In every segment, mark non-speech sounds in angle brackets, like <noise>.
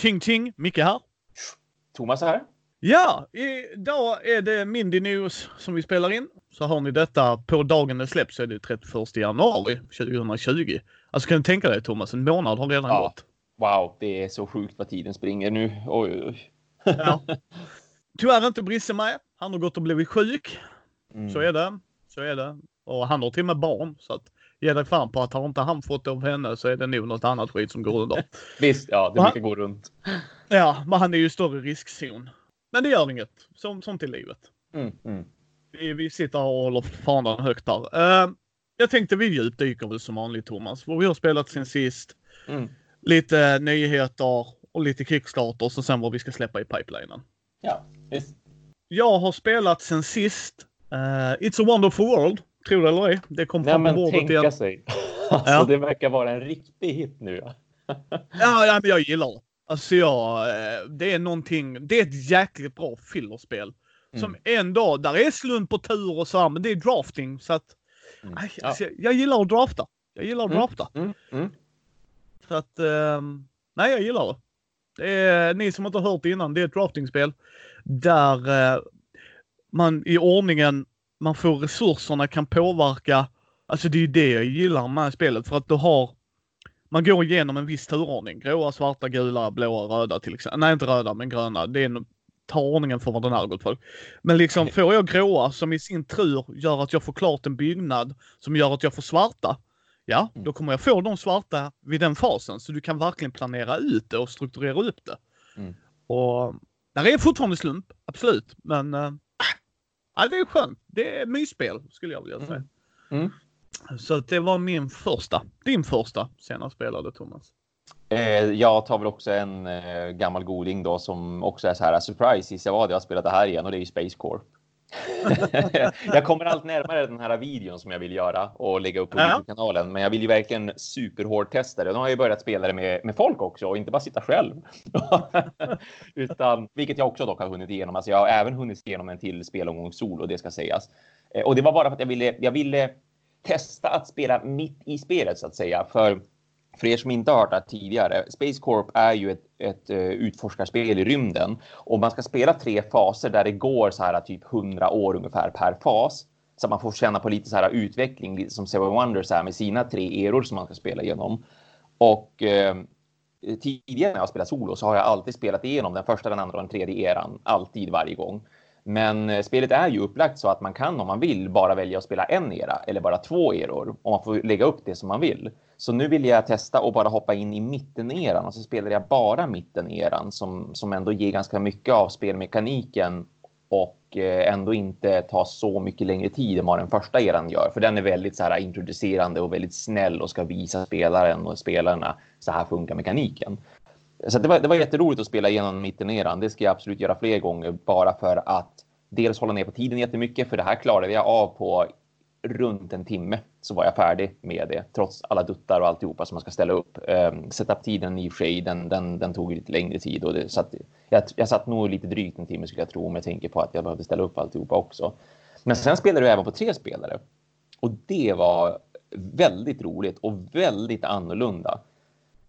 Ching ching, Micke här. Thomas här. Ja, idag är det Mindy News som vi spelar in. Så har ni detta på dagen det släpps så är det 31 januari 2020. Alltså kan du tänka dig Thomas, en månad har redan ja. gått. Wow, det är så sjukt vad tiden springer nu. Oj, oj. ja. <laughs> Tyvärr inte Brisse med. Han har gått och blivit sjuk. Mm. Så är det. Så är det. Och han har till och med barn. Så att ge dig fan på att har inte han fått det av henne så är det nog något annat skit som går under. <laughs> Visst, ja, det brukar gå runt. Ja, men han är ju större riskzon. Men det gör inget. Som, som till livet. Mm, mm. Vi, vi sitter och håller fanan högt där. Uh, jag tänkte vi djupdyker väl som vanligt Thomas. Vad vi har spelat sen sist. Mm. Lite nyheter och lite kickstarters och sen vad vi ska släppa i pipelinen. Ja, visst. Jag har spelat sen sist uh, It's a wonderful world. Tror du eller ej? Det kom fram på bordet tänka igen. sig. <laughs> Alltså, ja. Det verkar vara en riktig hit nu. ja, ja, men jag gillar det. Alltså jag, eh, det är någonting, det är ett jäkligt bra fillerspel. Mm. Som ändå, där är slump på tur och så här, men det är drafting så att mm. alltså, jag, jag, gillar att drafta. Jag gillar att mm. drafta. Mm. Mm. Så att, eh, nej jag gillar det. det är, ni som inte har hört det innan, det är ett draftingspel där eh, man i ordningen man får resurserna kan påverka. Alltså det är det jag gillar med spelet för att du har man går igenom en viss turordning. Gråa, svarta, gula, blåa, röda till exempel. Nej, inte röda, men gröna. Det är ta ordningen för vad den här gått för. Men liksom får jag gråa som i sin tur gör att jag får klart en byggnad som gör att jag får svarta. Ja, mm. då kommer jag få de svarta vid den fasen. Så du kan verkligen planera ut det och strukturera upp det. Mm. Och där är fortfarande slump, absolut. Men äh, ja, det är skönt. Det är mysspel skulle jag vilja säga. Mm. Mm. Så det var min första. Din första senast spelade Thomas. Eh, jag tar väl också en eh, gammal goding då som också är så här surprise. Gissa vad jag har spelat det här igen och det är ju Space Corp. <laughs> jag kommer allt närmare den här videon som jag vill göra och lägga upp på ja. kanalen. Men jag vill ju verkligen superhård testa det. Nu har jag börjat spela det med, med folk också och inte bara sitta själv. <laughs> Utan, vilket jag också dock har hunnit igenom. Alltså jag har även hunnit igenom en till spelomgång solo, det ska sägas. Eh, och det var bara för att jag ville, jag ville testa att spela mitt i spelet så att säga. För, för er som inte har hört det tidigare, Space Corp är ju ett, ett eh, utforskarspel i rymden och man ska spela tre faser där det går så här typ 100 år ungefär per fas. Så att man får känna på lite så här utveckling, lite som Seven Wonders är med sina tre eror som man ska spela igenom. Och eh, tidigare när jag spelat solo så har jag alltid spelat igenom den första, den andra och den tredje eran, alltid varje gång. Men eh, spelet är ju upplagt så att man kan om man vill bara välja att spela en era eller bara två eror och man får lägga upp det som man vill. Så nu vill jag testa och bara hoppa in i mitten-eran och så spelar jag bara mitten-eran som, som ändå ger ganska mycket av spelmekaniken och eh, ändå inte tar så mycket längre tid än vad den första eran gör. För den är väldigt så här introducerande och väldigt snäll och ska visa spelaren och spelarna så här funkar mekaniken. Så det var, det var jätteroligt att spela igenom mitten-eran. Det ska jag absolut göra fler gånger bara för att dels hålla ner på tiden jättemycket, för det här klarade jag av på runt en timme så var jag färdig med det, trots alla duttar och alltihopa som man ska ställa upp. Ehm, um, Setup-tiden i och för sig, den, den, den tog lite längre tid och det, så att, jag, jag satt nog lite drygt en timme skulle jag tro om jag tänker på att jag behövde ställa upp alltihopa också. Men sen spelade du även på tre spelare och det var väldigt roligt och väldigt annorlunda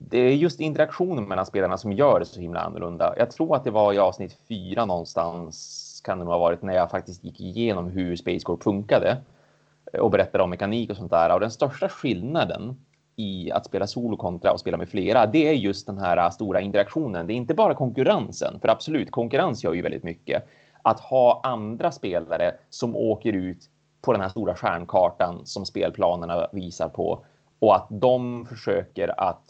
det är just interaktionen mellan spelarna som gör det så himla annorlunda. Jag tror att det var i avsnitt fyra någonstans kan det nog ha varit när jag faktiskt gick igenom hur SpaceCorp funkade och berättade om mekanik och sånt där. Och den största skillnaden i att spela solo kontra och spela med flera, det är just den här stora interaktionen. Det är inte bara konkurrensen, för absolut, konkurrens gör ju väldigt mycket. Att ha andra spelare som åker ut på den här stora stjärnkartan som spelplanerna visar på och att de försöker att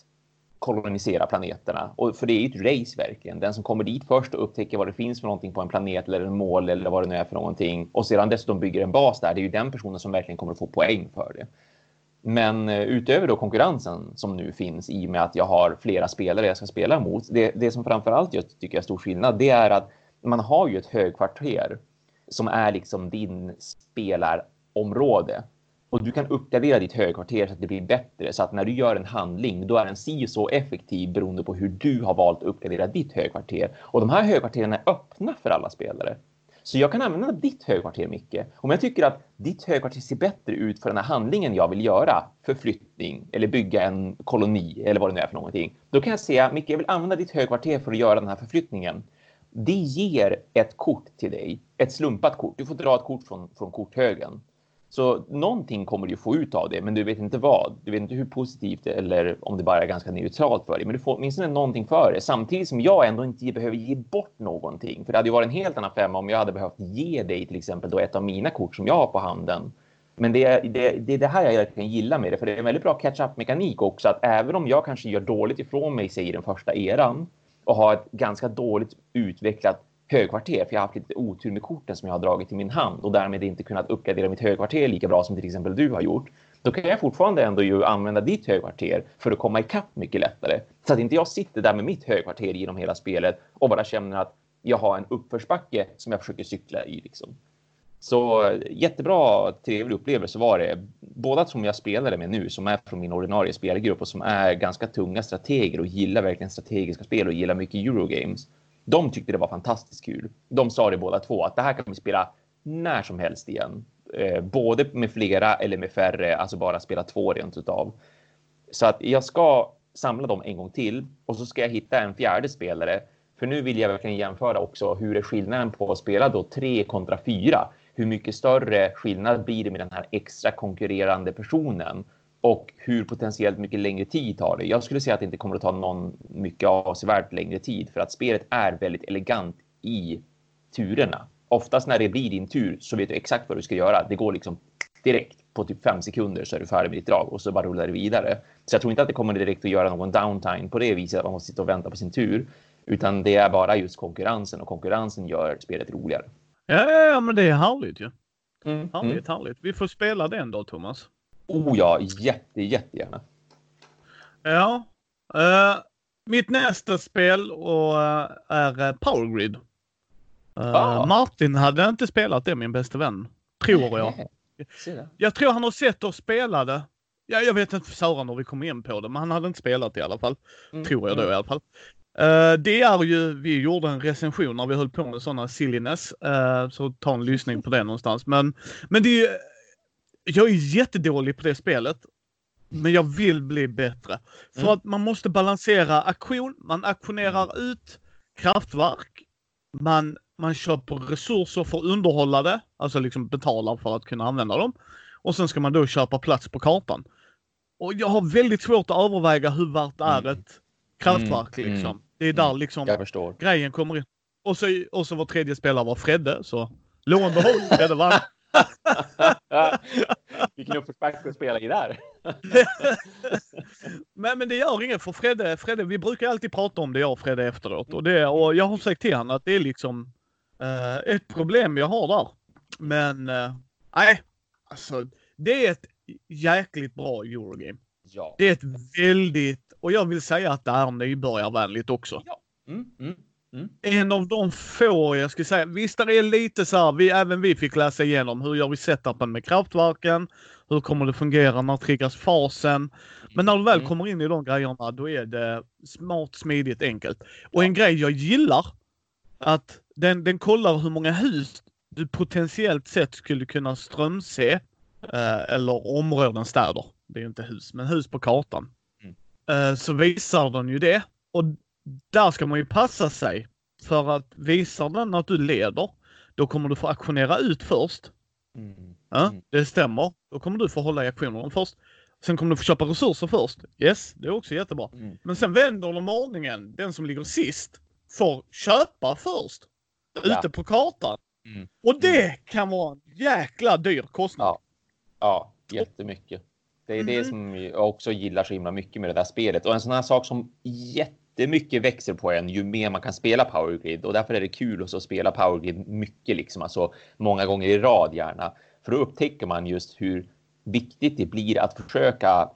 kolonisera planeterna. Och för det är ju ett race verkligen. Den som kommer dit först och upptäcker vad det finns för någonting på en planet eller en mål eller vad det nu är för någonting och sedan dessutom bygger en bas där. Det är ju den personen som verkligen kommer att få poäng för det. Men eh, utöver då konkurrensen som nu finns i och med att jag har flera spelare jag ska spela mot. Det, det som framförallt jag tycker är stor skillnad, det är att man har ju ett högkvarter som är liksom din spelarområde och du kan uppgradera ditt högkvarter så att det blir bättre så att när du gör en handling då är den si så effektiv beroende på hur du har valt att uppgradera ditt högkvarter. Och de här högkvarteren är öppna för alla spelare. Så jag kan använda ditt högkvarter, Micke. Om jag tycker att ditt högkvarter ser bättre ut för den här handlingen jag vill göra, förflyttning eller bygga en koloni eller vad det nu är för någonting. Då kan jag säga, Micke, jag vill använda ditt högkvarter för att göra den här förflyttningen. Det ger ett kort till dig, ett slumpat kort. Du får dra ett kort från, från korthögen. Så någonting kommer du få ut av det, men du vet inte vad. Du vet inte hur positivt eller om det bara är ganska neutralt för dig, men du får åtminstone någonting för det. Samtidigt som jag ändå inte behöver ge bort någonting. För det hade ju varit en helt annan femma om jag hade behövt ge dig till exempel då ett av mina kort som jag har på handen. Men det, det, det är det här jag verkligen gillar med det, för det är en väldigt bra catch-up mekanik också. Att även om jag kanske gör dåligt ifrån mig, säger den första eran och har ett ganska dåligt utvecklat högkvarter, för jag har haft lite otur med korten som jag har dragit i min hand och därmed inte kunnat uppgradera mitt högkvarter lika bra som till exempel du har gjort. Då kan jag fortfarande ändå ju använda ditt högkvarter för att komma ikapp mycket lättare. Så att inte jag sitter där med mitt högkvarter genom hela spelet och bara känner att jag har en uppförsbacke som jag försöker cykla i. Liksom. Så jättebra, trevlig upplevelse var det. Båda som jag spelade med nu, som är från min ordinarie spelgrupp och som är ganska tunga strateger och gillar verkligen strategiska spel och gillar mycket Eurogames de tyckte det var fantastiskt kul. De sa det båda två att det här kan vi spela när som helst igen. Eh, både med flera eller med färre, alltså bara spela två rent utav. Så att jag ska samla dem en gång till och så ska jag hitta en fjärde spelare. För nu vill jag verkligen jämföra också hur är skillnaden på att spela då tre kontra fyra. Hur mycket större skillnad blir det med den här extra konkurrerande personen? Och hur potentiellt mycket längre tid tar det. Jag skulle säga att det inte kommer att ta någon mycket avsevärt längre tid för att spelet är väldigt elegant i turerna. Oftast när det blir din tur så vet du exakt vad du ska göra. Det går liksom direkt på typ fem sekunder så är du färdig med ditt drag och så bara rullar det vidare. Så jag tror inte att det kommer direkt att göra någon downtime på det viset att man måste sitta och vänta på sin tur, utan det är bara just konkurrensen och konkurrensen gör spelet roligare. Ja, ja, ja men det är härligt ju. Ja. Mm, härligt, mm. härligt. Vi får spela den då, Thomas. Oh ja, jätte, jättegärna. Ja. Uh, mitt nästa spel och, uh, är Power Grid. Uh, ah. Martin hade inte spelat det, min bästa vän. Tror jag. Jag tror han har sett oss spela det. Ja, jag vet inte för Sören hur vi kom in på det, men han hade inte spelat det i alla fall. Mm. Tror jag då mm. i alla fall. Uh, det är ju, vi gjorde en recension när vi höll på med sådana silliness, uh, så ta en lyssning på det någonstans. Men, men det är ju jag är jättedålig på det spelet. Men jag vill bli bättre. För mm. att man måste balansera aktion, man aktionerar mm. ut kraftverk, man, man köper resurser för att underhålla det, alltså liksom betalar för att kunna använda dem. Och sen ska man då köpa plats på kartan. Och jag har väldigt svårt att överväga hur värt är mm. ett kraftverk mm. liksom. Mm. Det är där liksom grejen kommer in. Och så, och så var tredje spelare var Fredde, så lo och behåll, Fredde vann. <laughs> <laughs> Vilken uppförsbacke att spela i där. <laughs> men, men det gör inget för Fredde, Fredde, vi brukar alltid prata om det jag och Fredde efteråt. Och, det, och jag har sagt till honom att det är liksom uh, ett problem jag har där. Men uh, nej, alltså det är ett jäkligt bra Eurogame. Ja. Det är ett väldigt, och jag vill säga att det är nybörjarvänligt också. Ja. Mm, mm. Mm. En av de få jag skulle säga. Visst, det är lite så här. Vi, även vi fick läsa igenom hur gör vi setupen med kraftverken? Hur kommer det fungera? När triggas fasen? Men när du väl mm. kommer in i de grejerna, då är det smart, smidigt, enkelt. Och en grej jag gillar, att den, den kollar hur många hus du potentiellt sett skulle kunna strömse. Eh, eller områden, städer. Det är ju inte hus, men hus på kartan. Mm. Eh, så visar den ju det. Och där ska man ju passa sig. För att visar den att du leder, då kommer du få aktionera ut först. Mm. Ja, mm. det stämmer. Då kommer du få hålla i aktionerna först. Sen kommer du få köpa resurser först. Yes, det är också jättebra. Mm. Men sen vänder de ordningen. Den som ligger sist får köpa först. Ja. Ute på kartan. Mm. Och det mm. kan vara en jäkla dyr kostnad. Ja, ja jättemycket. Det är det mm. som jag också gillar så himla mycket med det där spelet. Och en sån här sak som jätte det är mycket växer på en ju mer man kan spela Power Grid och därför är det kul att spela Power Grid mycket, liksom, alltså många gånger i rad gärna. För då upptäcker man just hur viktigt det blir att försöka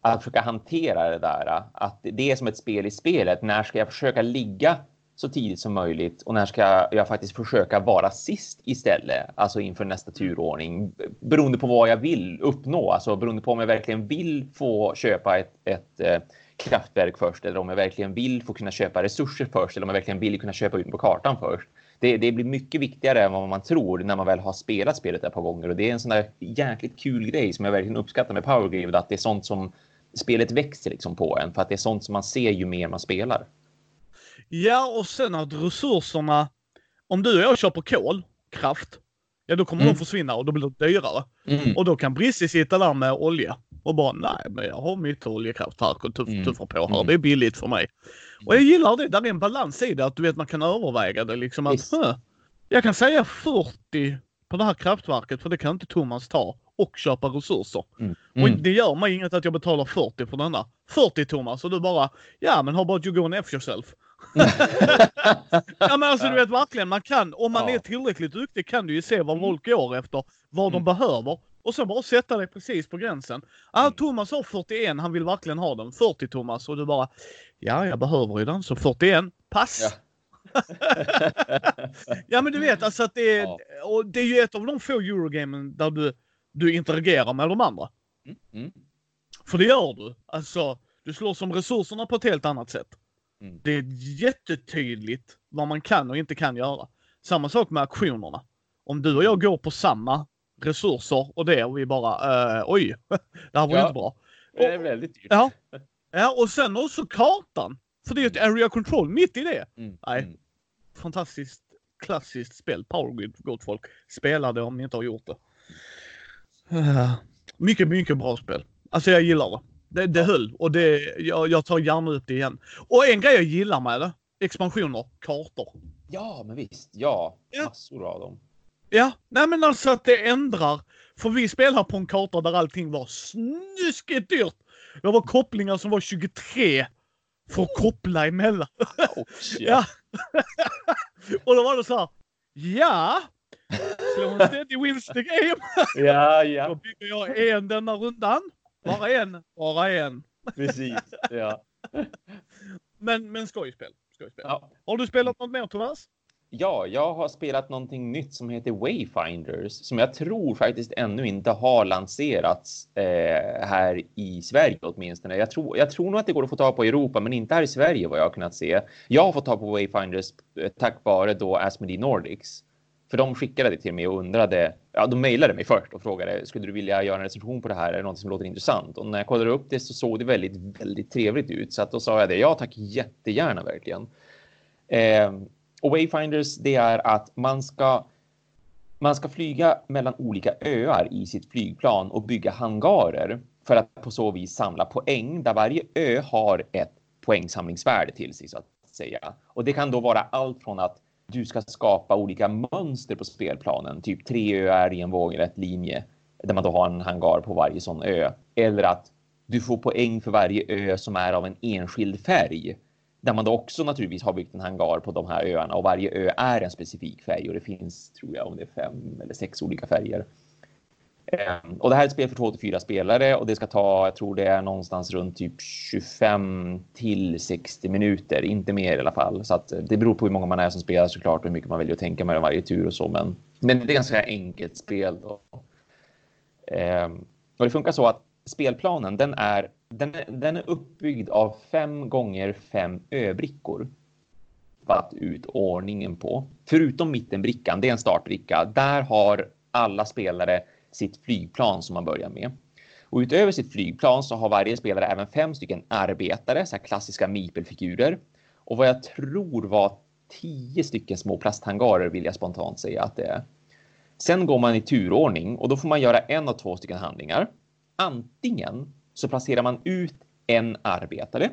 att försöka hantera det där. Att det är som ett spel i spelet. När ska jag försöka ligga så tidigt som möjligt och när ska jag faktiskt försöka vara sist istället, alltså inför nästa turordning, beroende på vad jag vill uppnå, alltså beroende på om jag verkligen vill få köpa ett, ett eh, kraftverk först eller om jag verkligen vill få kunna köpa resurser först eller om jag verkligen vill kunna köpa ut på kartan först. det, det, blir mycket viktigare än vad man tror när man väl har spelat spelet ett par gånger. Och det är en sån där jäkligt kul grej som jag verkligen uppskattar med Power Grid, att det är sånt som spelet växer liksom på en för att det är sånt som man ser ju mer man spelar. Ja, och sen att resurserna, om du och jag köper kolkraft, ja då kommer mm. de försvinna och då blir det dyrare. Mm. Och då kan Brissi sitta där med olja och bara nej, men jag har mitt oljekraft här och tuff, mm. tuffar på här. Mm. Det är billigt för mig. Och jag gillar det. Där är en balans i det. Att du vet man kan överväga det liksom. Att, jag kan säga 40 på det här kraftverket för det kan inte Thomas ta och köpa resurser. Mm. Mm. Och det gör mig inget att jag betalar 40 för denna. 40 Thomas och du bara ja men how about you go and F yourself. <laughs> ja men alltså du vet <laughs> verkligen man kan om man ja. är tillräckligt duktig kan du ju se vad mm. folk går efter. Vad de mm. behöver och sen bara sätta dig precis på gränsen. Ah. Thomas har 41, han vill verkligen ha den. 40 Thomas och du bara Ja, jag behöver ju den så 41. Pass! Ja. <laughs> ja men du vet alltså att det är, ja. och det är ju ett av de få Eurogamen där du, du interagerar med de andra. Mm. Mm. För det gör du. Alltså, du slår som resurserna på ett helt annat sätt. Mm. Det är jättetydligt vad man kan och inte kan göra. Samma sak med aktionerna. Om du och jag går på samma resurser och det och vi bara uh, oj, <laughs> det här var ja. inte bra. det är väldigt dyrt. Ja. ja, och sen också kartan. För det är ett area control mitt i det. Mm. Nej. Mm. Fantastiskt klassiskt spel. Powergrid, gott folk. Spela det om ni inte har gjort det. Uh, mycket, mycket bra spel. Alltså jag gillar det. Det, det höll och det, jag, jag tar gärna upp det igen. Och en grej jag gillar med det, expansioner, kartor. Ja, men visst. Ja, ja. massor av dem. Ja, nej men alltså att det ändrar. För vi spelar på en karta där allting var snuskigt dyrt. Det var kopplingar som var 23 för att koppla emellan. Oh, <laughs> ja. <laughs> och då var det så här. Ja. Slå en steady wins the game. ja, ja. <laughs> Då bygger jag en denna rundan. Bara en, bara en. Precis, ja. men, men skojspel. skojspel. Ja. Har du spelat något mer Thomas? Ja, jag har spelat någonting nytt som heter Wayfinders som jag tror faktiskt ännu inte har lanserats eh, här i Sverige åtminstone. Jag tror, jag tror nog att det går att få tag på i Europa, men inte här i Sverige vad jag har kunnat se. Jag har fått tag på Wayfinders eh, tack vare då Asmodee Nordics. För de skickade det till mig och undrade, ja de mejlade mig först och frågade skulle du vilja göra en recension på det här? Är det något som låter intressant? Och när jag kollade upp det så såg det väldigt, väldigt trevligt ut. Så att då sa jag det, ja tack jättegärna verkligen. Eh, och Wayfinders, det är att man ska man ska flyga mellan olika öar i sitt flygplan och bygga hangarer för att på så vis samla poäng där varje ö har ett poängsamlingsvärde till sig så att säga. Och det kan då vara allt från att du ska skapa olika mönster på spelplanen, typ tre öar i en vågrätt linje där man då har en hangar på varje sån ö. Eller att du får poäng för varje ö som är av en enskild färg där man då också naturligtvis har byggt en hangar på de här öarna och varje ö är en specifik färg och det finns, tror jag, om det är fem eller sex olika färger. Ehm, och det här är ett spel för två till fyra spelare och det ska ta, jag tror det är någonstans runt typ 25 till 60 minuter, inte mer i alla fall. Så att eh, det beror på hur många man är som spelar såklart och hur mycket man väljer att tänka med varje tur och så. Men, men det är ganska enkelt spel. Då. Ehm, och det funkar så att spelplanen, den är den, den är uppbyggd av fem gånger fem öbrickor. Vatt ut ordningen på. Förutom mittenbrickan, det är en startbricka. Där har alla spelare sitt flygplan som man börjar med. Och utöver sitt flygplan så har varje spelare även fem stycken arbetare, så här klassiska mipelfigurer. Och vad jag tror var tio stycken små plasthangarer vill jag spontant säga att det är. Sen går man i turordning och då får man göra en av två stycken handlingar. Antingen så placerar man ut en arbetare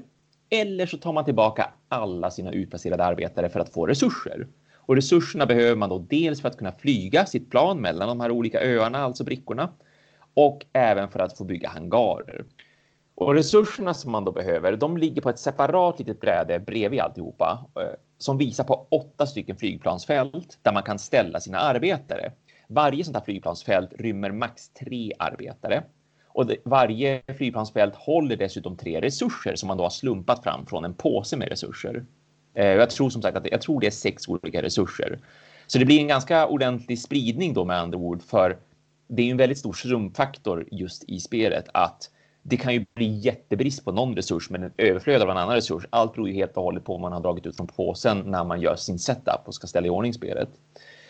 eller så tar man tillbaka alla sina utplacerade arbetare för att få resurser. Och resurserna behöver man då dels för att kunna flyga sitt plan mellan de här olika öarna, alltså brickorna, och även för att få bygga hangarer. Och resurserna som man då behöver, de ligger på ett separat litet bräde bredvid alltihopa eh, som visar på åtta stycken flygplansfält där man kan ställa sina arbetare. Varje sånt här flygplansfält rymmer max tre arbetare och det, varje flygplansfält håller dessutom tre resurser som man då har slumpat fram från en påse med resurser. Eh, jag tror som sagt att jag tror det är sex olika resurser. Så det blir en ganska ordentlig spridning då med andra ord för det är en väldigt stor slumpfaktor just i spelet att det kan ju bli jättebrist på någon resurs men en överflöd av en annan resurs. Allt beror ju helt och hållet på vad man har dragit ut från påsen när man gör sin setup och ska ställa i ordning spelet.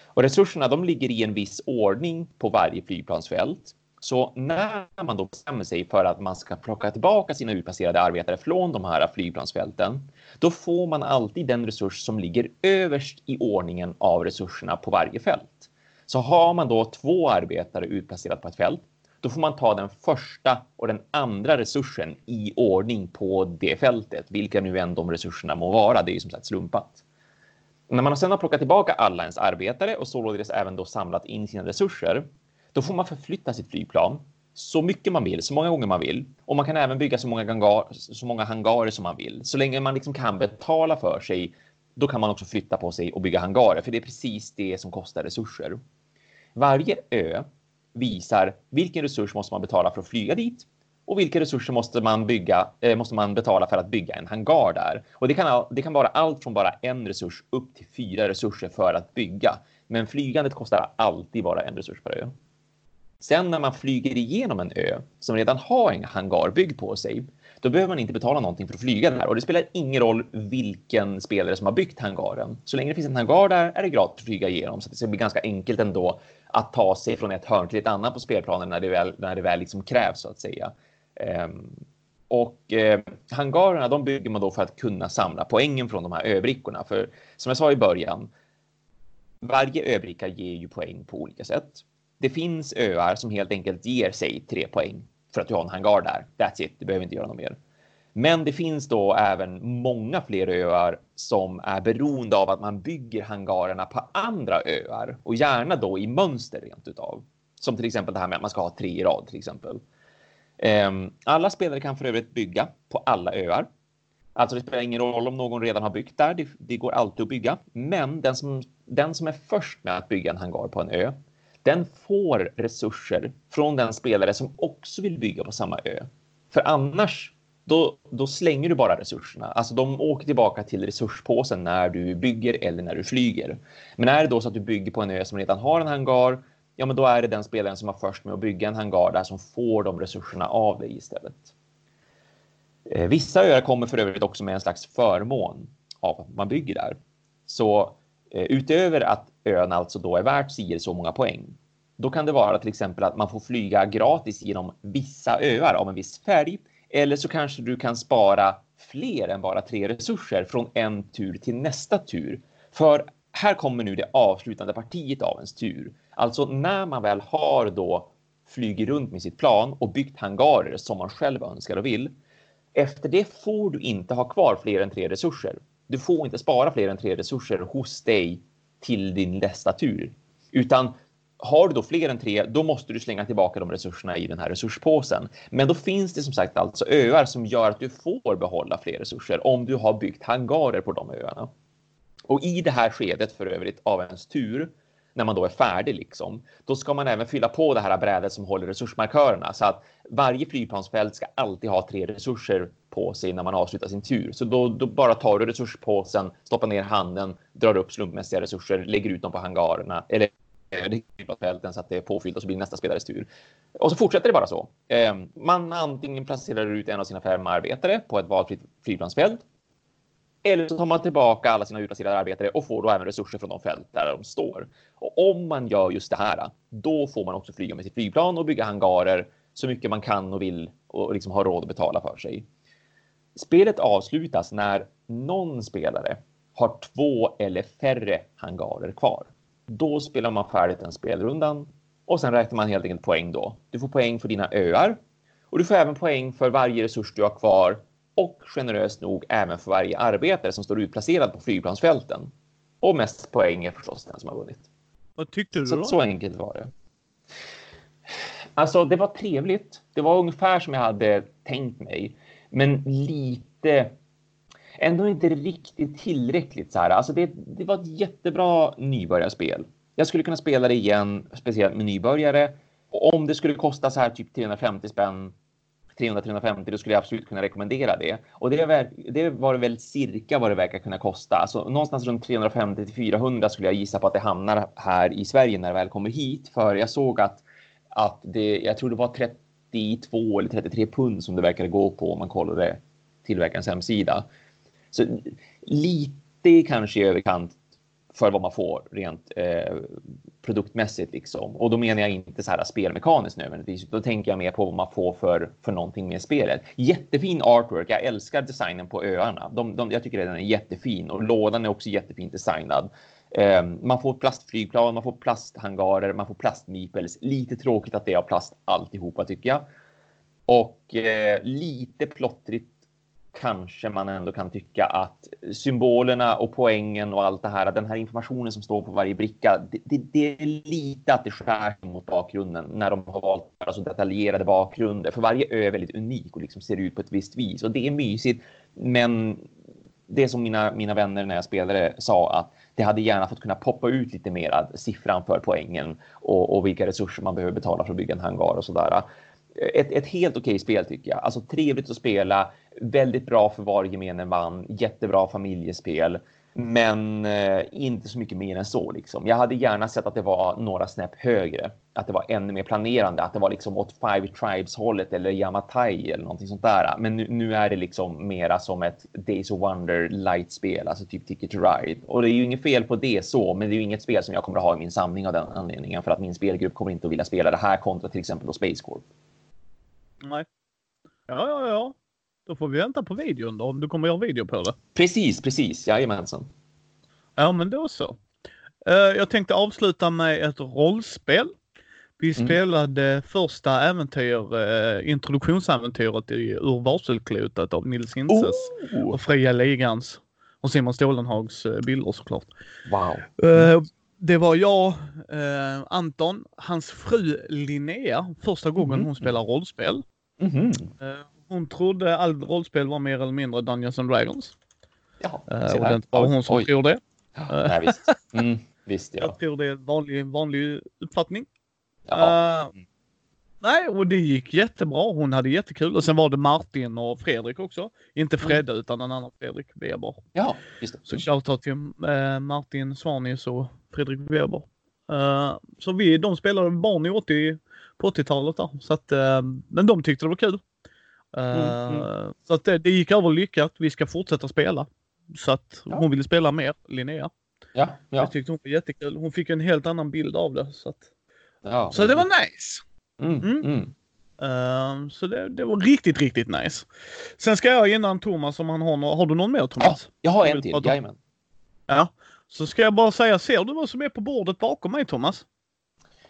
Och resurserna de ligger i en viss ordning på varje flygplansfält. Så när man då bestämmer sig för att man ska plocka tillbaka sina utplacerade arbetare från de här flygplansfälten, då får man alltid den resurs som ligger överst i ordningen av resurserna på varje fält. Så har man då två arbetare utplacerat på ett fält, då får man ta den första och den andra resursen i ordning på det fältet, vilka nu än de resurserna må vara. Det är ju som sagt slumpat. När man sedan har plockat tillbaka alla ens arbetare och således även då samlat in sina resurser, då får man förflytta sitt flygplan så mycket man vill, så många gånger man vill. Och man kan även bygga så många, gangar, så många hangarer som man vill. Så länge man liksom kan betala för sig, då kan man också flytta på sig och bygga hangarer, för det är precis det som kostar resurser. Varje ö visar vilken resurs måste man betala för att flyga dit och vilka resurser måste man bygga, eh, måste man betala för att bygga en hangar där? Och det kan, det kan vara allt från bara en resurs upp till fyra resurser för att bygga. Men flygandet kostar alltid bara en resurs per ö. Sen när man flyger igenom en ö som redan har en hangar byggd på sig, då behöver man inte betala någonting för att flyga där och det spelar ingen roll vilken spelare som har byggt hangaren. Så länge det finns en hangar där är det gratis att flyga igenom så det ska bli ganska enkelt ändå att ta sig från ett hörn till ett annat på spelplanen när det väl, när det väl liksom krävs så att säga. Um, och eh, hangarerna de bygger man då för att kunna samla poängen från de här öbrickorna. För som jag sa i början, varje öbricka ger ju poäng på olika sätt. Det finns öar som helt enkelt ger sig tre poäng för att du har en hangar där. That's it, du behöver inte göra något mer. Men det finns då även många fler öar som är beroende av att man bygger hangarerna på andra öar och gärna då i mönster rent utav. Som till exempel det här med att man ska ha tre i rad till exempel. Ehm, alla spelare kan för övrigt bygga på alla öar. Alltså det spelar ingen roll om någon redan har byggt där. Det, det går alltid att bygga. Men den som, den som är först med att bygga en hangar på en ö, den får resurser från den spelare som också vill bygga på samma ö. För annars då, då slänger du bara resurserna. Alltså de åker tillbaka till resurspåsen när du bygger eller när du flyger. Men är det då så att du bygger på en ö som redan har en hangar, ja, men då är det den spelaren som har först med att bygga en hangar där som får de resurserna av dig istället. Eh, vissa öar kommer för övrigt också med en slags förmån av att man bygger där. Så eh, utöver att ön alltså då är värt si så många poäng, då kan det vara till exempel att man får flyga gratis genom vissa öar av en viss färg eller så kanske du kan spara fler än bara tre resurser från en tur till nästa tur. För här kommer nu det avslutande partiet av ens tur. Alltså när man väl har då flugit runt med sitt plan och byggt hangarer som man själv önskar och vill. Efter det får du inte ha kvar fler än tre resurser. Du får inte spara fler än tre resurser hos dig till din nästa tur, utan har du då fler än tre, då måste du slänga tillbaka de resurserna i den här resurspåsen. Men då finns det som sagt alltså öar som gör att du får behålla fler resurser om du har byggt hangarer på de öarna. Och i det här skedet för övrigt av ens tur, när man då är färdig liksom, då ska man även fylla på det här brädet som håller resursmarkörerna så att varje flygplansfält ska alltid ha tre resurser på sig när man avslutar sin tur. Så då, då bara tar du resurspåsen, stoppar ner handen, drar upp slumpmässiga resurser, lägger ut dem på hangarerna eller fälten så att det är påfyllt och så blir nästa spelares tur. Och så fortsätter det bara så. Ehm, man antingen placerar ut en av sina fem arbetare på ett valfritt flygplansfält. Eller så tar man tillbaka alla sina utplacerade arbetare och får då även resurser från de fält där de står. Och om man gör just det här, då får man också flyga med sitt flygplan och bygga hangarer så mycket man kan och vill och liksom ha råd att betala för sig. Spelet avslutas när någon spelare har två eller färre hangarer kvar. Då spelar man färdigt den spelrundan och sen räknar man helt enkelt poäng då. Du får poäng för dina öar och du får även poäng för varje resurs du har kvar och generöst nog även för varje arbetare som står utplacerad på flygplansfälten. Och mest poäng är förstås den som har vunnit. Vad tyckte du så, då? Så enkelt var det. Alltså, det var trevligt. Det var ungefär som jag hade tänkt mig, men lite ändå inte riktigt tillräckligt så här. Alltså det, det var ett jättebra nybörjarspel. Jag skulle kunna spela det igen, speciellt med nybörjare. Och om det skulle kosta så här typ 350 spänn 300-350, då skulle jag absolut kunna rekommendera det. Och det, det var väl cirka vad det verkar kunna kosta. Alltså någonstans runt 350 till 400 skulle jag gissa på att det hamnar här i Sverige när det väl kommer hit. För jag såg att, att det, jag tror det var 30, 32 eller 33 pund som det verkar gå på om man kollar det tillverkarens hemsida. Så lite kanske i överkant för vad man får rent eh, produktmässigt liksom. Och då menar jag inte så här spelmekaniskt nödvändigtvis. Då tänker jag mer på vad man får för, för någonting med spelet. Jättefin artwork. Jag älskar designen på öarna. De, de, jag tycker den är jättefin och lådan är också jättefint designad. Eh, man får plastflygplan, man får plasthangarer, man får plastmipels. Lite tråkigt att det är av plast alltihopa tycker jag. Och eh, lite plottrigt kanske man ändå kan tycka att symbolerna och poängen och allt det här, den här informationen som står på varje bricka, det, det, det är lite att det skär mot bakgrunden när de har valt alltså detaljerade bakgrunder. För varje ö är väldigt unik och liksom ser ut på ett visst vis och det är mysigt. Men det som mina, mina vänner när jag spelade sa att det hade gärna fått kunna poppa ut lite mera siffran för poängen och, och vilka resurser man behöver betala för att bygga en hangar och sådär ett, ett helt okej spel tycker jag. Alltså trevligt att spela, väldigt bra för var gemene man, jättebra familjespel, men eh, inte så mycket mer än så. Liksom. Jag hade gärna sett att det var några snäpp högre, att det var ännu mer planerande, att det var liksom åt Five Tribes hållet eller Yamatai eller någonting sånt där. Men nu, nu är det liksom mera som ett Days of Wonder light-spel, alltså typ Ticket to Ride. Och det är ju inget fel på det så, men det är ju inget spel som jag kommer att ha i min samling av den anledningen för att min spelgrupp kommer inte att vilja spela det här kontra till exempel då Space Corp. Nej. Ja, ja, ja. Då får vi vänta på videon då, om du kommer göra video på det. Precis, precis. Jajamensan. Ja, men då så. Uh, jag tänkte avsluta med ett rollspel. Vi mm. spelade första äventyr, uh, introduktionsäventyret i Ur varselklotet av Nils Hinses oh. och Fria Ligans och Simon Stålenhags uh, bilder såklart. Wow. Mm. Det var jag, Anton, hans fru Linnea, första gången mm. hon spelar rollspel. Mm. Hon trodde all rollspel var mer eller mindre Dungeons and Dragons. Ja, uh, och det inte bara hon som oj. tror det. nej, visst. <laughs> Mm, visst ja. Jag tror det är en vanlig, vanlig uppfattning. Ja. Uh, nej, och det gick jättebra. Hon hade jättekul. Och sen var det Martin och Fredrik också. Inte mm. Fredde mm. utan en annan Fredrik Weber. Ja, just det. Så shoutout till uh, Martin Svanis och Fredrik Weber. Uh, så vi, de spelade barn i 80 på 80-talet där. Så att, men de tyckte det var kul. Uh, mm, Så att det, det gick över lyckat. Vi ska fortsätta spela. Så att ja. hon ville spela mer, Linnea. Ja, ja. Jag tyckte hon var jättekul. Hon fick en helt annan bild av det. Så, att, ja. så det var nice. Mm, mm. mm. Uh, så det, det, var riktigt, riktigt nice. Sen ska jag innan Thomas, om han har någon, har du någon mer Thomas? Ja, jag har en till, jajamän. Ja, så ska jag bara säga, ser du vad som är på bordet bakom mig Thomas?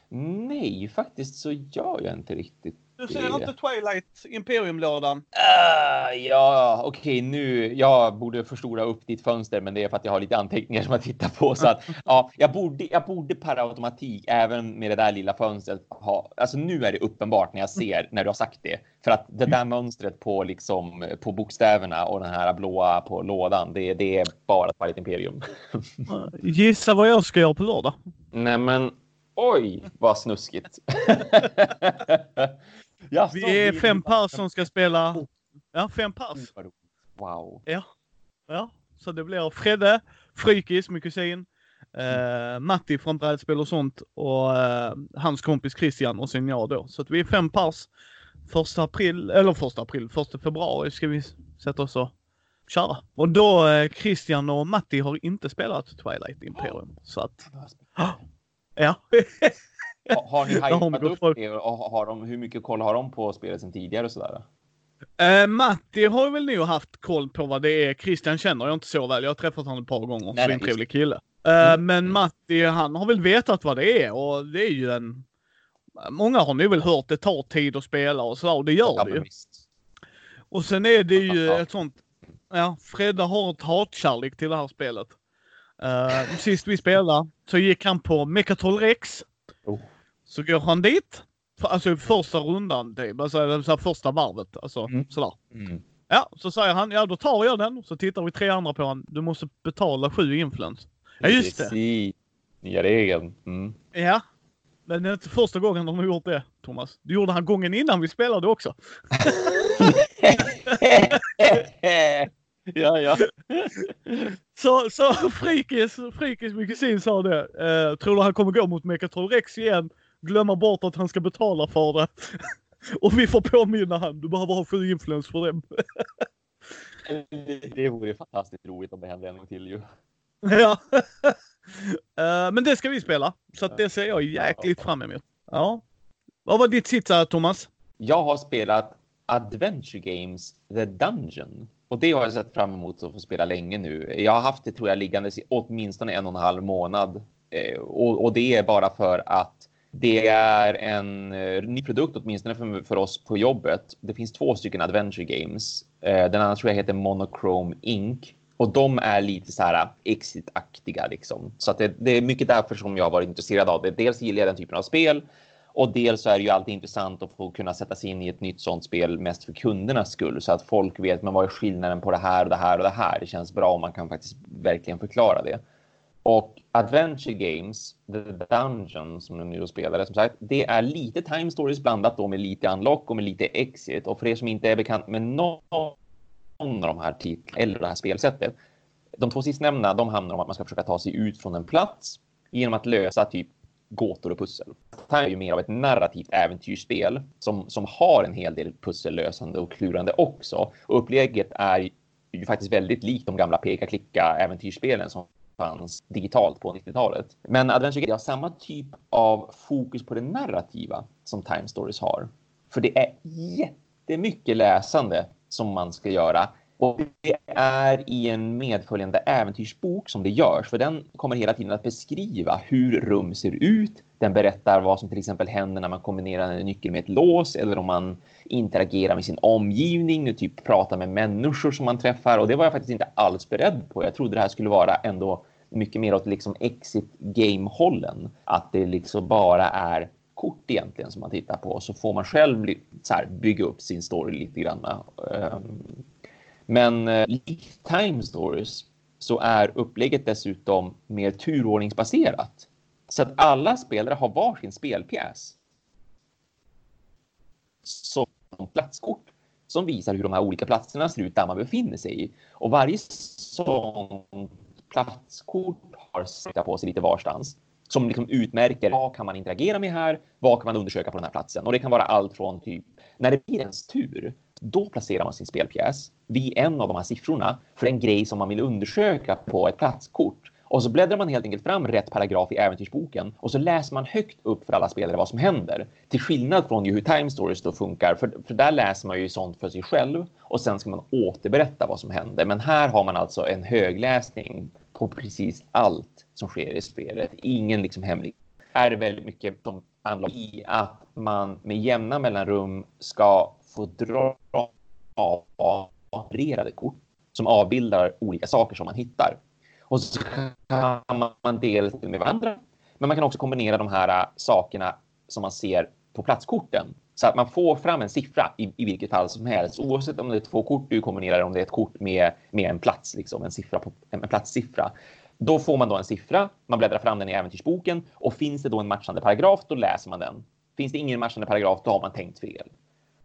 Nej, faktiskt så gör jag inte riktigt du ser inte Twilight Imperium-lådan? Uh, ja, okej okay, nu. Jag borde förstora upp ditt fönster, men det är för att jag har lite anteckningar som jag tittar på. Så att <laughs> ja, jag borde, jag borde per automatik även med det där lilla fönstret ha. Alltså nu är det uppenbart när jag ser när du har sagt det. För att det där mönstret på liksom på bokstäverna och den här blåa på lådan, det, det är bara Twilight Imperium. Gissa vad jag ska göra på lördag? Nej, men oj, vad snuskigt. <laughs> Ja, vi är fem pers som ska spela. Ja, fem pers. Wow. Ja. Ja, så det blir Fredde, Frykis, min kusin, eh, Matti från brädspel och sånt och eh, hans kompis Christian och sen jag då. Så att vi är fem pers. Första april, eller första april, första februari ska vi sätta oss och köra. Och då eh, Christian och Matti har inte spelat Twilight Imperium. Så att... Ja. <laughs> Har ni <laughs> hypat upp det och har de, hur mycket koll har de på spelet sen tidigare och sådär? Uh, Matti har väl nog haft koll på vad det är. Christian känner jag inte så väl. Jag har träffat honom ett par gånger. Nej, så en trevlig kille. Uh, mm. Men Matti, han har väl vetat vad det är och det är ju en... Många har nog väl hört det tar tid att spela och sådär och det gör ja, det ju. Och sen är det ju ja. ett sånt... Ja, Fredda har ett hatkärlek till det här spelet. Uh, sist vi spelade så gick han på Mechatol Rex. Oh. Så går han dit, alltså första rundan, typ, alltså så första varvet, alltså mm. sådär. Mm. Ja, så säger han, ja då tar jag den. Så tittar vi tre andra på honom. Du måste betala sju influens. Ja, just det. Nya regeln. Mm. Ja. Men det är inte första gången de har gjort det, Thomas. Det gjorde han gången innan vi spelade också. <laughs> ja, ja. så, så Frikis, Frikis, min kusin sa det. Eh, tror du han kommer gå mot Mechatron Rex igen? Glömma bort att han ska betala för det. <laughs> Och vi får påminna han, du behöver ha sju influens för dem. det vore fantastiskt roligt om det hände en gång till ju. <laughs> Ja. uh, <laughs> men det ska vi spela, så det ser jag jäkligt fram emot. Ja. Vad var ditt sista Thomas? Jag har spelat Adventure Games The Dungeon. Och det har jag sett fram emot att få spela länge nu. Jag har haft det tror jag liggandes i åtminstone en och en halv månad. Eh, och, och, det är bara för att det är en eh, ny produkt, åtminstone för, för oss på jobbet. Det finns två stycken Adventure Games. Eh, den andra tror jag heter Monochrome Inc. Och de är lite så här eh, exit-aktiga liksom. Så att det, det, är mycket därför som jag har varit intresserad av det. Dels gillar jag den typen av spel och dels så är det ju alltid intressant att få kunna sätta sig in i ett nytt sånt spel mest för kundernas skull så att folk vet men vad är skillnaden på det här och det här och det här. Det känns bra om man kan faktiskt verkligen förklara det. Och Adventure Games, The Dungeon som de nu spelade, som sagt, det är lite time stories blandat då med lite unlock och med lite exit. Och för er som inte är bekant med någon av de här titlarna eller det här spelsättet, de två sistnämnda, de handlar om att man ska försöka ta sig ut från en plats genom att lösa typ gåtor och pussel. Det här är ju mer av ett narrativt äventyrsspel som, som har en hel del pussellösande och klurande också. Och upplägget är ju faktiskt väldigt likt de gamla peka-klicka äventyrsspelen som fanns digitalt på 90-talet. Men Adventure har samma typ av fokus på det narrativa som Time Stories har. För det är jättemycket läsande som man ska göra och det är i en medföljande äventyrsbok som det görs, för den kommer hela tiden att beskriva hur rum ser ut. Den berättar vad som till exempel händer när man kombinerar en nyckel med ett lås eller om man interagerar med sin omgivning, typ pratar med människor som man träffar. Och det var jag faktiskt inte alls beredd på. Jag trodde det här skulle vara ändå mycket mer åt liksom exit game-hållen. Att det liksom bara är kort egentligen som man tittar på så får man själv så här, bygga upp sin story lite grann. Ehm. Men eh, likt Time Stories så är upplägget dessutom mer turordningsbaserat. Så att alla spelare har varsin spelpjäs. Som platskort som visar hur de här olika platserna ser ut där man befinner sig i. Och varje sånt platskort har sätta på sig lite varstans som liksom utmärker vad kan man interagera med här? Vad kan man undersöka på den här platsen? Och det kan vara allt från typ när det blir ens tur då placerar man sin spelpjäs vid en av de här siffrorna för en grej som man vill undersöka på ett platskort. Och så bläddrar man helt enkelt fram rätt paragraf i äventyrsboken och så läser man högt upp för alla spelare vad som händer. Till skillnad från hur Time Stories då funkar, för, för där läser man ju sånt för sig själv och sen ska man återberätta vad som händer. Men här har man alltså en högläsning på precis allt som sker i spelet. Ingen liksom hemlig. Är det väldigt mycket som handlar i att man med jämna mellanrum ska få dra av genererade kort som avbildar olika saker som man hittar. Och så kan man dela med varandra. Men man kan också kombinera de här sakerna som man ser på platskorten så att man får fram en siffra i, i vilket fall som helst, oavsett om det är två kort du kombinerar, om det är ett kort med, med en plats, liksom en siffra på en, en platssiffra. Då får man då en siffra. Man bläddrar fram den i äventyrsboken och finns det då en matchande paragraf, då läser man den. Finns det ingen matchande paragraf, då har man tänkt fel.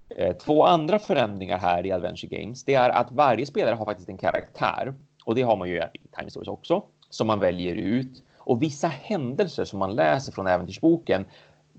Eh, två andra förändringar här i Adventure Games, det är att varje spelare har faktiskt en karaktär och det har man ju i Time Stories också som man väljer ut och vissa händelser som man läser från äventyrsboken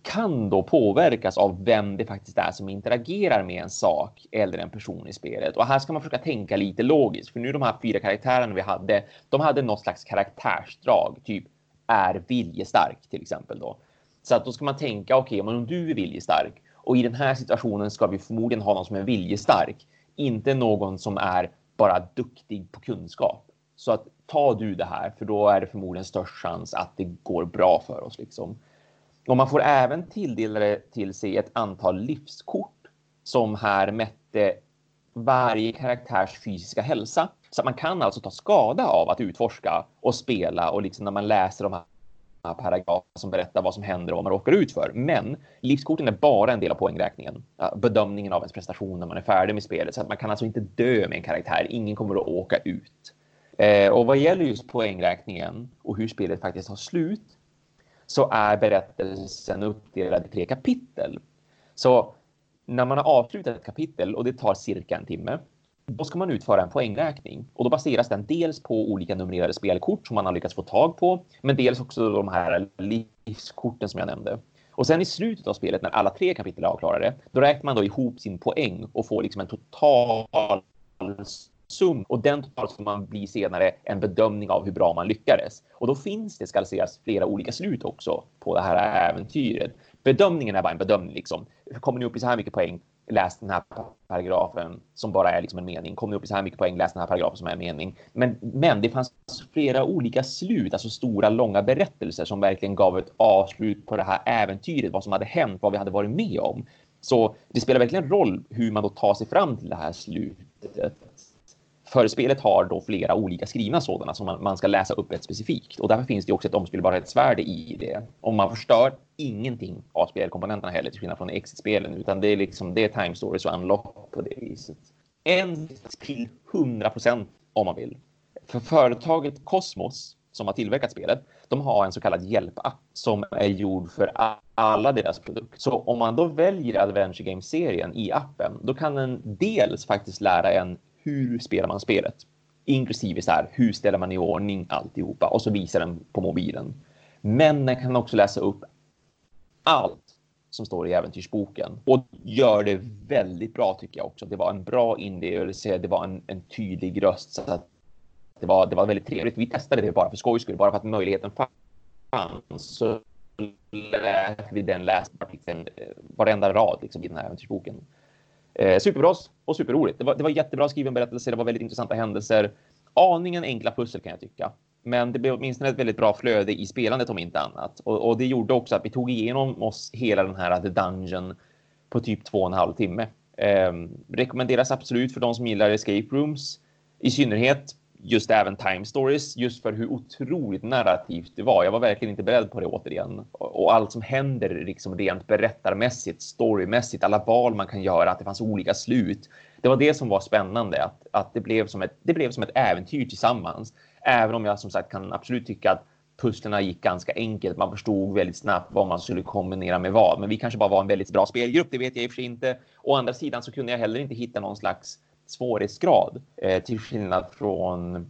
kan då påverkas av vem det faktiskt är som interagerar med en sak eller en person i spelet. Och här ska man försöka tänka lite logiskt, för nu de här fyra karaktärerna vi hade, de hade något slags karaktärsdrag, typ är viljestark till exempel då. Så att då ska man tänka, okej, okay, om du är viljestark, och i den här situationen ska vi förmodligen ha någon som är viljestark, inte någon som är bara duktig på kunskap. Så att ta du det här, för då är det förmodligen störst chans att det går bra för oss. Liksom. Och man får även tilldela till sig ett antal livskort som här mätte varje karaktärs fysiska hälsa. Så att man kan alltså ta skada av att utforska och spela och liksom när man läser de här paragrafer som berättar vad som händer och vad man råkar ut för. Men livskorten är bara en del av poängräkningen. Bedömningen av ens prestation när man är färdig med spelet. Så att man kan alltså inte dö med en karaktär. Ingen kommer att åka ut. Eh, och vad gäller just poängräkningen och hur spelet faktiskt har slut så är berättelsen uppdelad i tre kapitel. Så när man har avslutat ett kapitel och det tar cirka en timme då ska man utföra en poängräkning och då baseras den dels på olika numrerade spelkort som man har lyckats få tag på, men dels också de här livskorten som jag nämnde. Och sen i slutet av spelet när alla tre kapitel är avklarade, då räknar man då ihop sin poäng och får liksom en total sum och den man blir senare en bedömning av hur bra man lyckades. Och då finns det, ska sägas, flera olika slut också på det här äventyret. Bedömningen är bara en bedömning liksom. Kommer ni upp i så här mycket poäng? Läs den här paragrafen som bara är liksom en mening. Kommer ni upp i så här mycket poäng? Läs den här paragrafen som är en mening. Men, men det fanns flera olika slut, alltså stora långa berättelser som verkligen gav ett avslut på det här äventyret, vad som hade hänt, vad vi hade varit med om. Så det spelar verkligen roll hur man då tar sig fram till det här slutet. För spelet har då flera olika skrivna sådana som man, man, ska läsa upp ett specifikt och därför finns det också ett omspelbarhetsvärde i det. Om man förstör ingenting av spelkomponenterna heller till skillnad från exit-spelen utan det är liksom det är time stories och unlock på det viset. En till 100 procent om man vill. För företaget Cosmos som har tillverkat spelet, de har en så kallad hjälpapp som är gjord för alla deras produkter. Så om man då väljer Adventure Game-serien i appen, då kan den dels faktiskt lära en hur spelar man spelet? Inklusive så här, hur ställer man i ordning alltihopa? Och så visar den på mobilen. Men den kan också läsa upp allt som står i äventyrsboken och gör det väldigt bra tycker jag också. Det var en bra inlevelse, det var en, en tydlig röst så att det var, det var väldigt trevligt. Vi testade det bara för skojs skull, bara för att möjligheten fanns. Så lät vi den läsa liksom, varenda rad liksom, i den här äventyrsboken. Eh, superbra och superroligt. Det var, det var jättebra skriven berättelse. Det var väldigt intressanta händelser. Aningen enkla pussel kan jag tycka. Men det blev åtminstone ett väldigt bra flöde i spelandet om inte annat. Och, och det gjorde också att vi tog igenom oss hela den här The Dungeon på typ två och en halv timme. Eh, rekommenderas absolut för de som gillar escape rooms. I synnerhet just även Time Stories, just för hur otroligt narrativt det var. Jag var verkligen inte beredd på det återigen. Och allt som händer liksom rent berättarmässigt, storymässigt, alla val man kan göra, att det fanns olika slut. Det var det som var spännande, att, att det, blev som ett, det blev som ett äventyr tillsammans. Även om jag som sagt kan absolut tycka att pusslerna gick ganska enkelt. Man förstod väldigt snabbt vad man skulle kombinera med vad. Men vi kanske bara var en väldigt bra spelgrupp, det vet jag i och för sig inte. Å andra sidan så kunde jag heller inte hitta någon slags svårighetsgrad eh, till skillnad från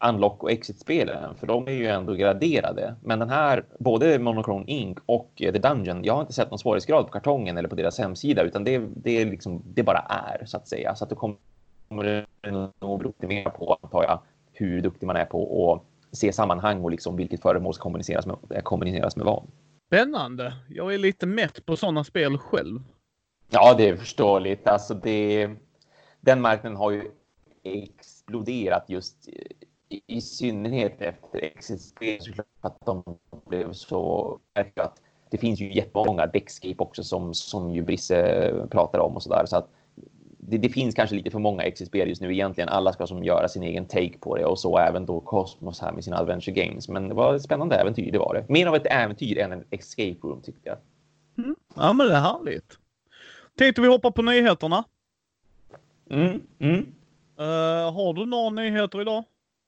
Unlock och Exit-spelen, för de är ju ändå graderade. Men den här, både Monochrome Inc och The Dungeon, jag har inte sett någon svårighetsgrad på kartongen eller på deras hemsida, utan det, det, är liksom, det bara är så att säga. Så att det kommer nog bero mer på, antar jag, hur duktig man är på att se sammanhang och liksom vilket föremål ska kommuniceras med, kommuniceras med vad. Spännande. Jag är lite mätt på sådana spel själv. Ja, det är förståeligt. Alltså det, den marknaden har ju exploderat just i, i synnerhet efter Exit såklart att de blev så att det finns ju jättemånga Dexcape också som, som ju Brisse pratar om och så där. Så att det, det, finns kanske lite för många exit just nu egentligen. Alla ska som göra sin egen take på det och så även då Cosmos här med sina Adventure Games. Men det var ett spännande äventyr, det var det. Mer av ett äventyr än en escape room tyckte jag. Mm. Ja, men det är härligt. Tänkte vi hoppa på nyheterna. Mm, mm. Uh, har du några nyheter idag?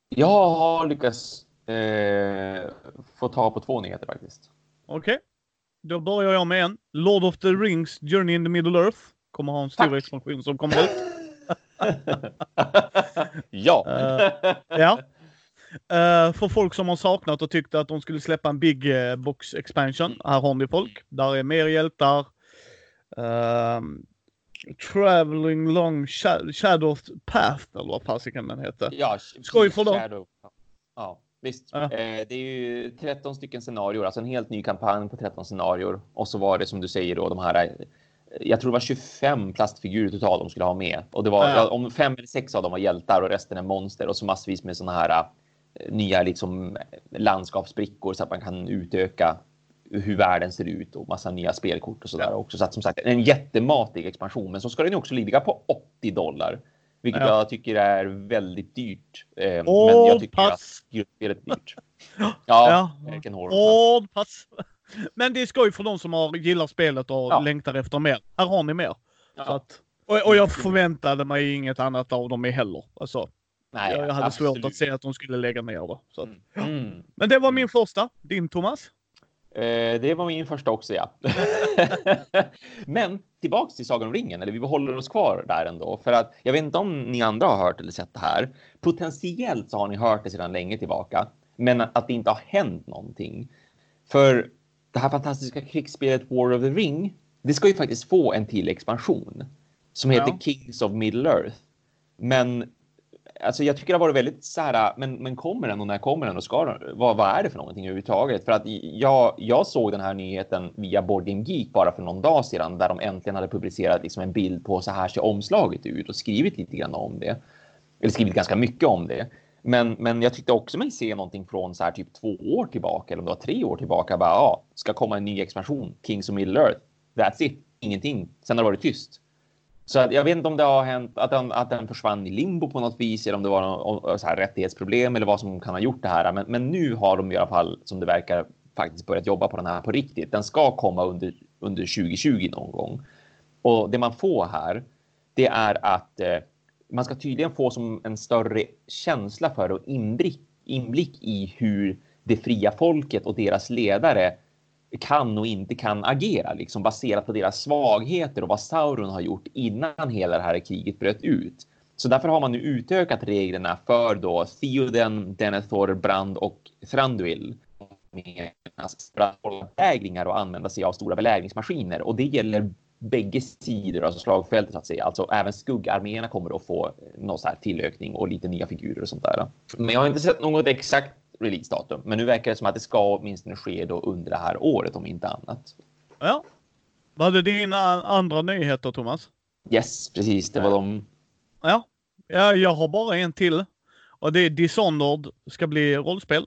Jag har lyckats uh, få ta på två nyheter faktiskt. Okej. Okay. Då börjar jag med en. Lord of the Rings Journey in the Middle Earth kommer ha en stor Tack. expansion som kommer ut. <laughs> ja. Uh, ja. Uh, för folk som har saknat och tyckte att de skulle släppa en big box expansion. Här har ni folk. Där är mer hjältar. Uh, Traveling Long Shadow Path eller vad fasiken den heter. Ja, Skoj för dem. Ja, visst. Ja. Eh, det är ju 13 stycken scenarier, alltså en helt ny kampanj på 13 scenarier. Och så var det som du säger då de här eh, jag tror det var 25 plastfigurer totalt de skulle ha med. Och det var ja. om fem eller sex av dem var hjältar och resten är monster och så massvis med såna här eh, nya liksom landskapsbrickor så att man kan utöka hur världen ser ut och massa nya spelkort och sådär ja. också. Så att som sagt en jättematig expansion. Men så ska den också ligga på 80 dollar. Vilket ja. jag tycker är väldigt dyrt. Eh, Åh, men jag tycker pass. att gruppspelet är dyrt. <laughs> ja, ja. Vilken hård pass. Men det är skoj för de som har, gillar spelet och ja. längtar efter mer. Här har ni mer. Ja. Att, och, och, jag förväntade mig inget annat av dem heller. Alltså, Nej, jag, jag hade absolut. svårt att se att de skulle lägga ner det. Så att, mm. Men det var min första. Din Thomas? Eh, det var min första också, ja. <laughs> Men tillbaks till Sagan om ringen, eller vi håller oss kvar där ändå. För att jag vet inte om ni andra har hört eller sett det här. Potentiellt så har ni hört det sedan länge tillbaka, men att det inte har hänt någonting. För det här fantastiska krigsspelet War of the Ring, det ska ju faktiskt få en till expansion som heter Ja. Kings of Middle Earth. Men alltså jag tycker det har varit väldigt så här, men, men kommer den och när kommer den och ska den? Vad, vad är det för någonting överhuvudtaget? För att jag, jag såg den här nyheten via Boarding Geek bara för någon dag sedan där de äntligen hade publicerat liksom en bild på så här ser omslaget ut och skrivit lite grann om det. Eller skrivit ganska mycket om det. Men, men jag tyckte också mig se någonting från så här typ två år tillbaka eller om det var tre år tillbaka. Bara, ja, ska komma en ny expansion, Kings of Middle Earth. That's it, ingenting. Sen har det varit tyst. Så att jag vet inte om det har hänt att den, att den försvann i limbo på något vis eller om det var något så här rättighetsproblem eller vad som kan ha gjort det här. Men, men nu har de i alla fall som det verkar faktiskt börjat jobba på den här på riktigt. Den ska komma under, under 2020 någon gång. Och det man får här, det är att eh, man ska tydligen få som en större känsla för och inblick, inblick i hur det fria folket och deras ledare kan och inte kan agera, liksom baserat på deras svagheter och vad Sauron har gjort innan hela det här kriget bröt ut. Så därför har man nu utökat reglerna för då Theoden, Denethor, Brand och Thranduil för att hålla belägringar och använda sig av stora belägringsmaskiner. Och det gäller bägge sidor, alltså slagfältet så att säga. Alltså även skuggarméerna kommer att få någon så här tillökning och lite nya figurer och sånt där. Men jag har inte sett något exakt releasedatum, men nu verkar det som att det ska åtminstone ske då under det här året om inte annat. Ja. Vad är dina andra nyheter Thomas? Yes, precis. Det var de. Ja. ja, jag har bara en till. Och det är Dishonored ska bli rollspel.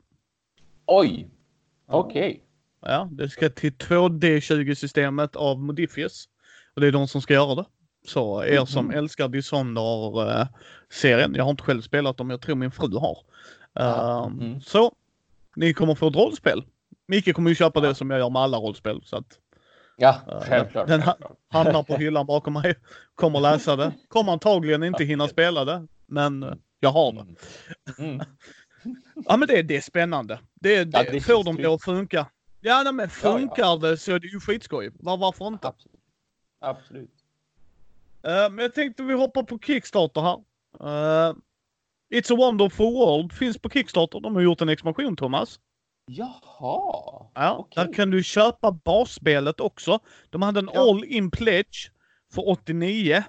Oj, okej. Ja, det ska till 2D20-systemet av Modifius. Och det är de som ska göra det. Så er som Mhm. älskar Dishonored-serien, jag har inte själv spelat dem, jag tror min fru har. Ja, Ehm, mhm. Så, ni kommer få ett rollspel. Micke kommer ju köpa det som jag gör med alla rollspel. Så att Ja, Ja, självklart. den ha- självklart. hamnar på hyllan bakom mig. Kommer läsa det. Kommer antagligen inte hinna spela det. Men eh, jag har det. Mm. Mm. <laughs> Ja men det, det är spännande. Det, det, Ja, det får de det att funka. Ja nej, men Ja, ja. funkar det så är det ju skitskoj. Var, varför inte? Absolut. Absolut. Eh, men jag tänkte vi hoppar på Kickstarter här. Eh, It's a wonderful world finns på Kickstarter. De har gjort en expansion Thomas. Jaha. Ja, Okej. där kan du köpa basspelet också. De hade en Ja. all-in pledge för 89.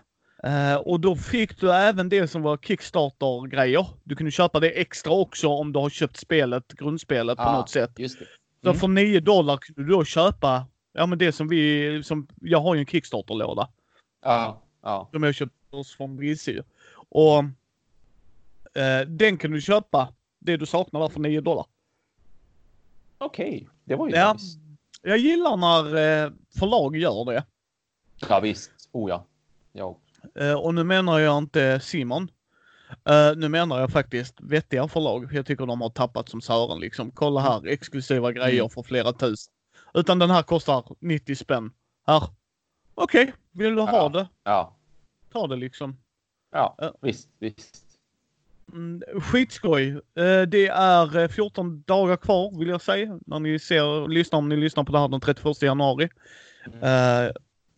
Eh, och då fick du även det som var Kickstarter-grejer. Du kunde köpa det extra också om du har köpt spelet, grundspelet på Ah, något sätt. Just det. Så Mm. för 9 dollar kunde du då köpa, ja men det som vi, som, jag har ju en Kickstarter-låda. Ja, ja. Som jag köpt oss från Brizzy. Och den kan du köpa, det du saknar där för 9 dollar. Okej, det var ju Ja. nice. Jag gillar när eh, förlag gör det. Ja, visst. Oh ja. Ja. Eh, och nu menar jag inte Simon. Eh, nu menar jag faktiskt vettiga förlag. Jag tycker de har tappat som Sören liksom. Kolla här, exklusiva grejer Mm. för flera tusen. Utan den här kostar 90 spänn. Här. Okej, vill du ha Ja. det? Ja. Ta det liksom. Ja. visst, visst. Mm, skitskoj. Eh, det är eh, 14 dagar kvar vill jag säga. När ni ser, lyssnar om ni lyssnar på det här den 31 januari. Mm. Eh,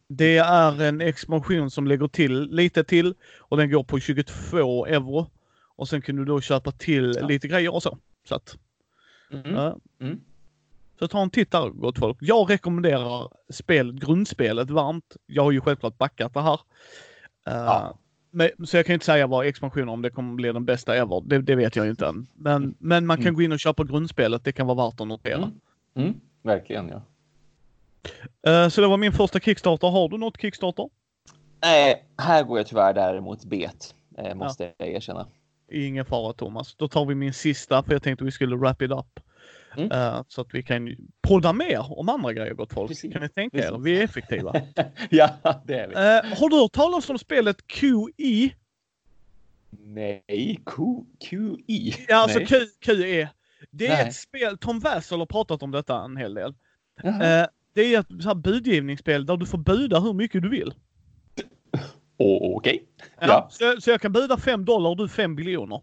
det är en expansion som lägger till lite till och den går på 22 euro. Och sen kan du då köpa till Ja. lite grejer och så. Så, att, Mm. eh, Mm. så ta en titt där gott folk. Jag rekommenderar spelet, grundspelet varmt. Jag har ju självklart backat det här. Eh, Ja. Men, så jag kan inte säga vad expansionen om det kommer bli den bästa ever. Det, det vet jag inte än. Men, men man kan Mm. gå in och köpa grundspelet. Det kan vara värt att notera. Mm. Mm. Verkligen, ja. Eh, så det var min första Kickstarter. Har du något Kickstarter? Nej, här går jag tyvärr däremot bet, eh, måste jag erkänna. Ingen fara Thomas. Då tar vi min sista för jag tänkte vi skulle wrap it up. Mm. Eh, så att vi kan podda mer om andra grejer gott folk. Precis. Kan ni tänka er? Precis. Vi är effektiva. <laughs> ja, det är vi. Eh, har du hört talas om spelet QI? Nej, Q, QI. Ja, alltså Nej. Q, QE. Det är Nej. ett spel, Tom Wassel har pratat om detta en hel del. Eh, det är ett så här budgivningsspel där du får buda hur mycket du vill. Åh, Okej. Ja, Ja. Så, så jag kan buda 5 dollar och du 5 biljoner.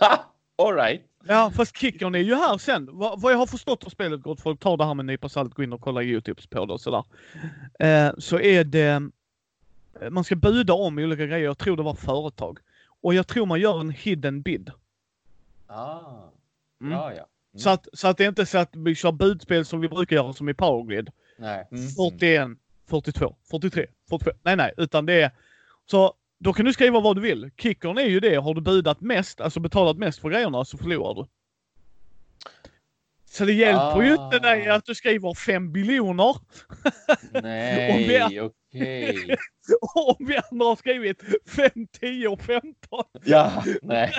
<laughs> All right. Ja, fast kickern är ju här sen. Vad, vad jag har förstått av spelet, gott folk, ta det här med en nypa salt, gå in och kolla Youtube på det och sådär. Eh, så är det, eh, man ska buda om olika grejer. Jag tror det var företag. Och jag tror man gör en hidden bid. Ah. Mm. Ja, ja. Så, att, så att det är inte så att vi kör budspel som vi brukar göra som i Powergrid. Nej. Mm. 41, 42, 43, 45. Nej, nej, utan det är så då kan du skriva vad du vill. Kickern är ju det. Har du budat mest, alltså betalat mest för grejerna så förlorar du. Så det hjälper ju inte dig Ah. att du skriver 5 biljoner. Nej, <laughs> okej. <laughs> Om vi andra har skrivit 5, 10 och 15. Ja, nej.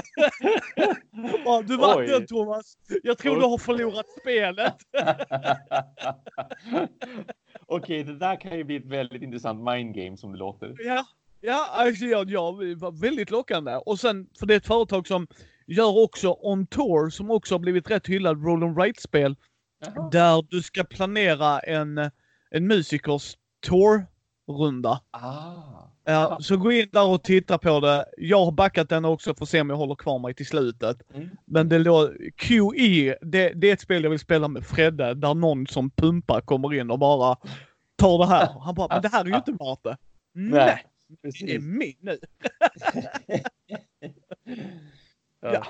<laughs> Du vann Oj. den Thomas. Jag tror du har förlorat spelet. Okej, det där kan ju bli ett väldigt intressant mindgame som det låter. Ja, ja, alltså jag, jag var väldigt lockande. Och sen, för det är ett företag som gör också On Tour som också har blivit rätt hyllad roll and write-spel. Där du ska planera en, en musikers tour-runda. Ah. Ja, så gå in där och titta på det. Jag har backat den också för att se om jag håller kvar mig till slutet. Mm. Men det lå- QE, det, det är ett spel jag vill spela med Fredde där någon som pumpar kommer in och bara tar det här. Han bara, men det här är ju inte värt det. Nej, det är precis. min nu. <laughs> Ja. Ja.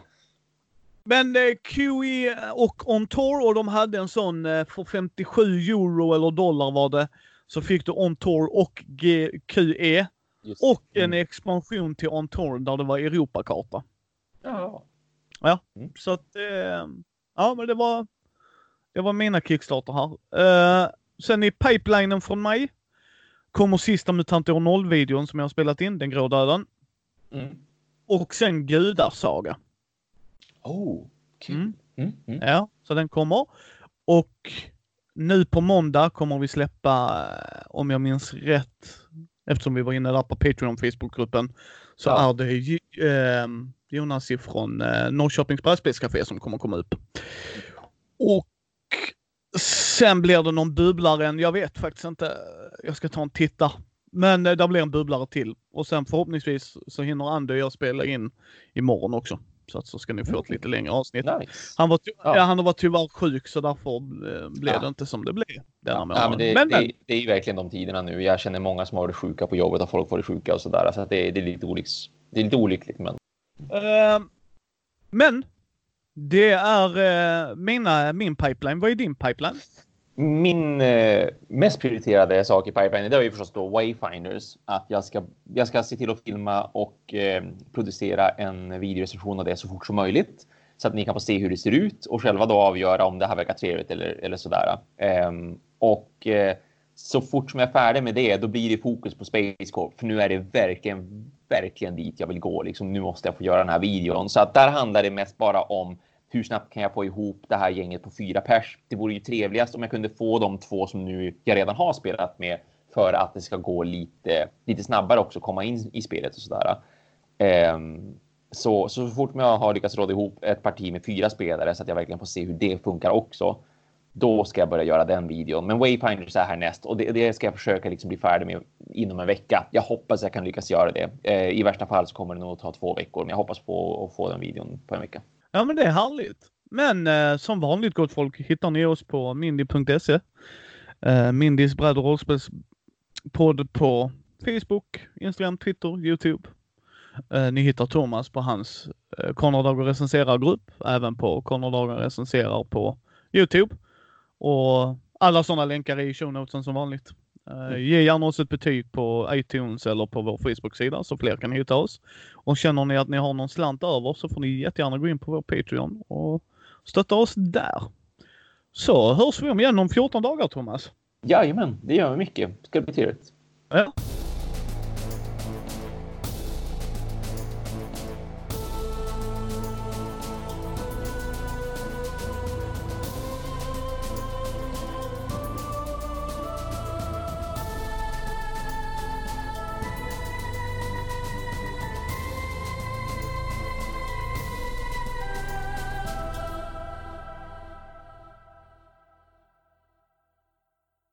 Men eh, QE och On Tour och de hade en sån eh, för 57 euro eller dollar var det. Så fick du On Tour och G QE Just. och en Mm. expansion till On Tour där det var Europakarta. Ja. Så att, eh, ja men det var, det var mina Kickstarter här. Eh, sen i pipelinen från mig kommer sista MUTANT år 0-videon som jag har spelat in, Den grå döden. Mm. Och sen Gudasaga. Oh, kul. Mm. Mm. Mm. Ja, så den kommer. Och nu på måndag kommer vi släppa, eh, om jag minns rätt, eftersom vi var inne där på Patreon Facebookgruppen, så Ja. är det eh, Jonas ifrån eh, Norrköpings brädspelscafé som kommer komma upp. Och sen blir det någon bubblare, jag vet faktiskt inte. Jag ska ta en titta. Men eh, det blir en bubblare till. Och sen förhoppningsvis så hinner Andy och jag spela in imorgon också. Så att så ska ni få ett lite längre avsnitt. Nice. Han, var Ja. ja. han var tyvärr sjuk så därför eh, blev Ja. det inte som det blev. Ja, men det, men, men, det, det är ju verkligen de tiderna nu. Jag känner många som har varit sjuka på jobbet och folk varit sjuka och sådär. Så att det, det, är lite olycks, det är lite olyckligt. Men eh, men det är eh, mina, min pipeline. Vad är din pipeline? min eh, mest prioriterade sak i pipeline det är ju förstås då Wayfinders. Att jag ska, jag ska se till att filma och eh, producera en videorecension av det så fort som möjligt. Så att ni kan få se hur det ser ut och själva då avgöra om det här verkar trevligt eller, eller sådär. Ehm, och eh, så fort som jag är färdig med det, då blir det fokus på Space Corp. För nu är det verkligen, verkligen dit jag vill gå. Liksom, nu måste jag få göra den här videon. Så att där handlar det mest bara om hur snabbt kan jag få ihop det här gänget på fyra pers? Det vore ju trevligast om jag kunde få de två som nu jag redan har spelat med för att det ska gå lite, lite snabbare också komma in i spelet och sådär. Um, så, så fort jag har lyckats råda ihop ett parti med fyra spelare så att jag verkligen får se hur det funkar också. Då ska jag börja göra den videon. Men Wayfinders är härnäst och det, det ska jag försöka liksom bli färdig med inom en vecka. Jag hoppas jag kan lyckas göra det. Eh, I värsta fall så kommer det nog ta två veckor, men jag hoppas på att få den videon på en vecka. Ja men det är härligt. Men eh, som vanligt gott folk hittar ni oss på mindy.se. Eh, Mindys bräd och rollspelspodd på Facebook, Instagram, Twitter, Youtube. Eh, ni hittar Thomas på hans eh, Konrad recenserar-grupp, även på Konrad recenserar på Youtube. Och alla sådana länkar är i show notesen som vanligt. Eh, ge gärna oss ett betyg på iTunes eller på vår Facebook-sida så fler kan hitta oss. Och känner ni att ni har någon slant över så får ni jättegärna gå in på vår Patreon och stötta oss där. Så hörs vi om igen om 14 dagar Thomas. Jajamän, det gör vi mycket. Ska det bli trevligt. Ja.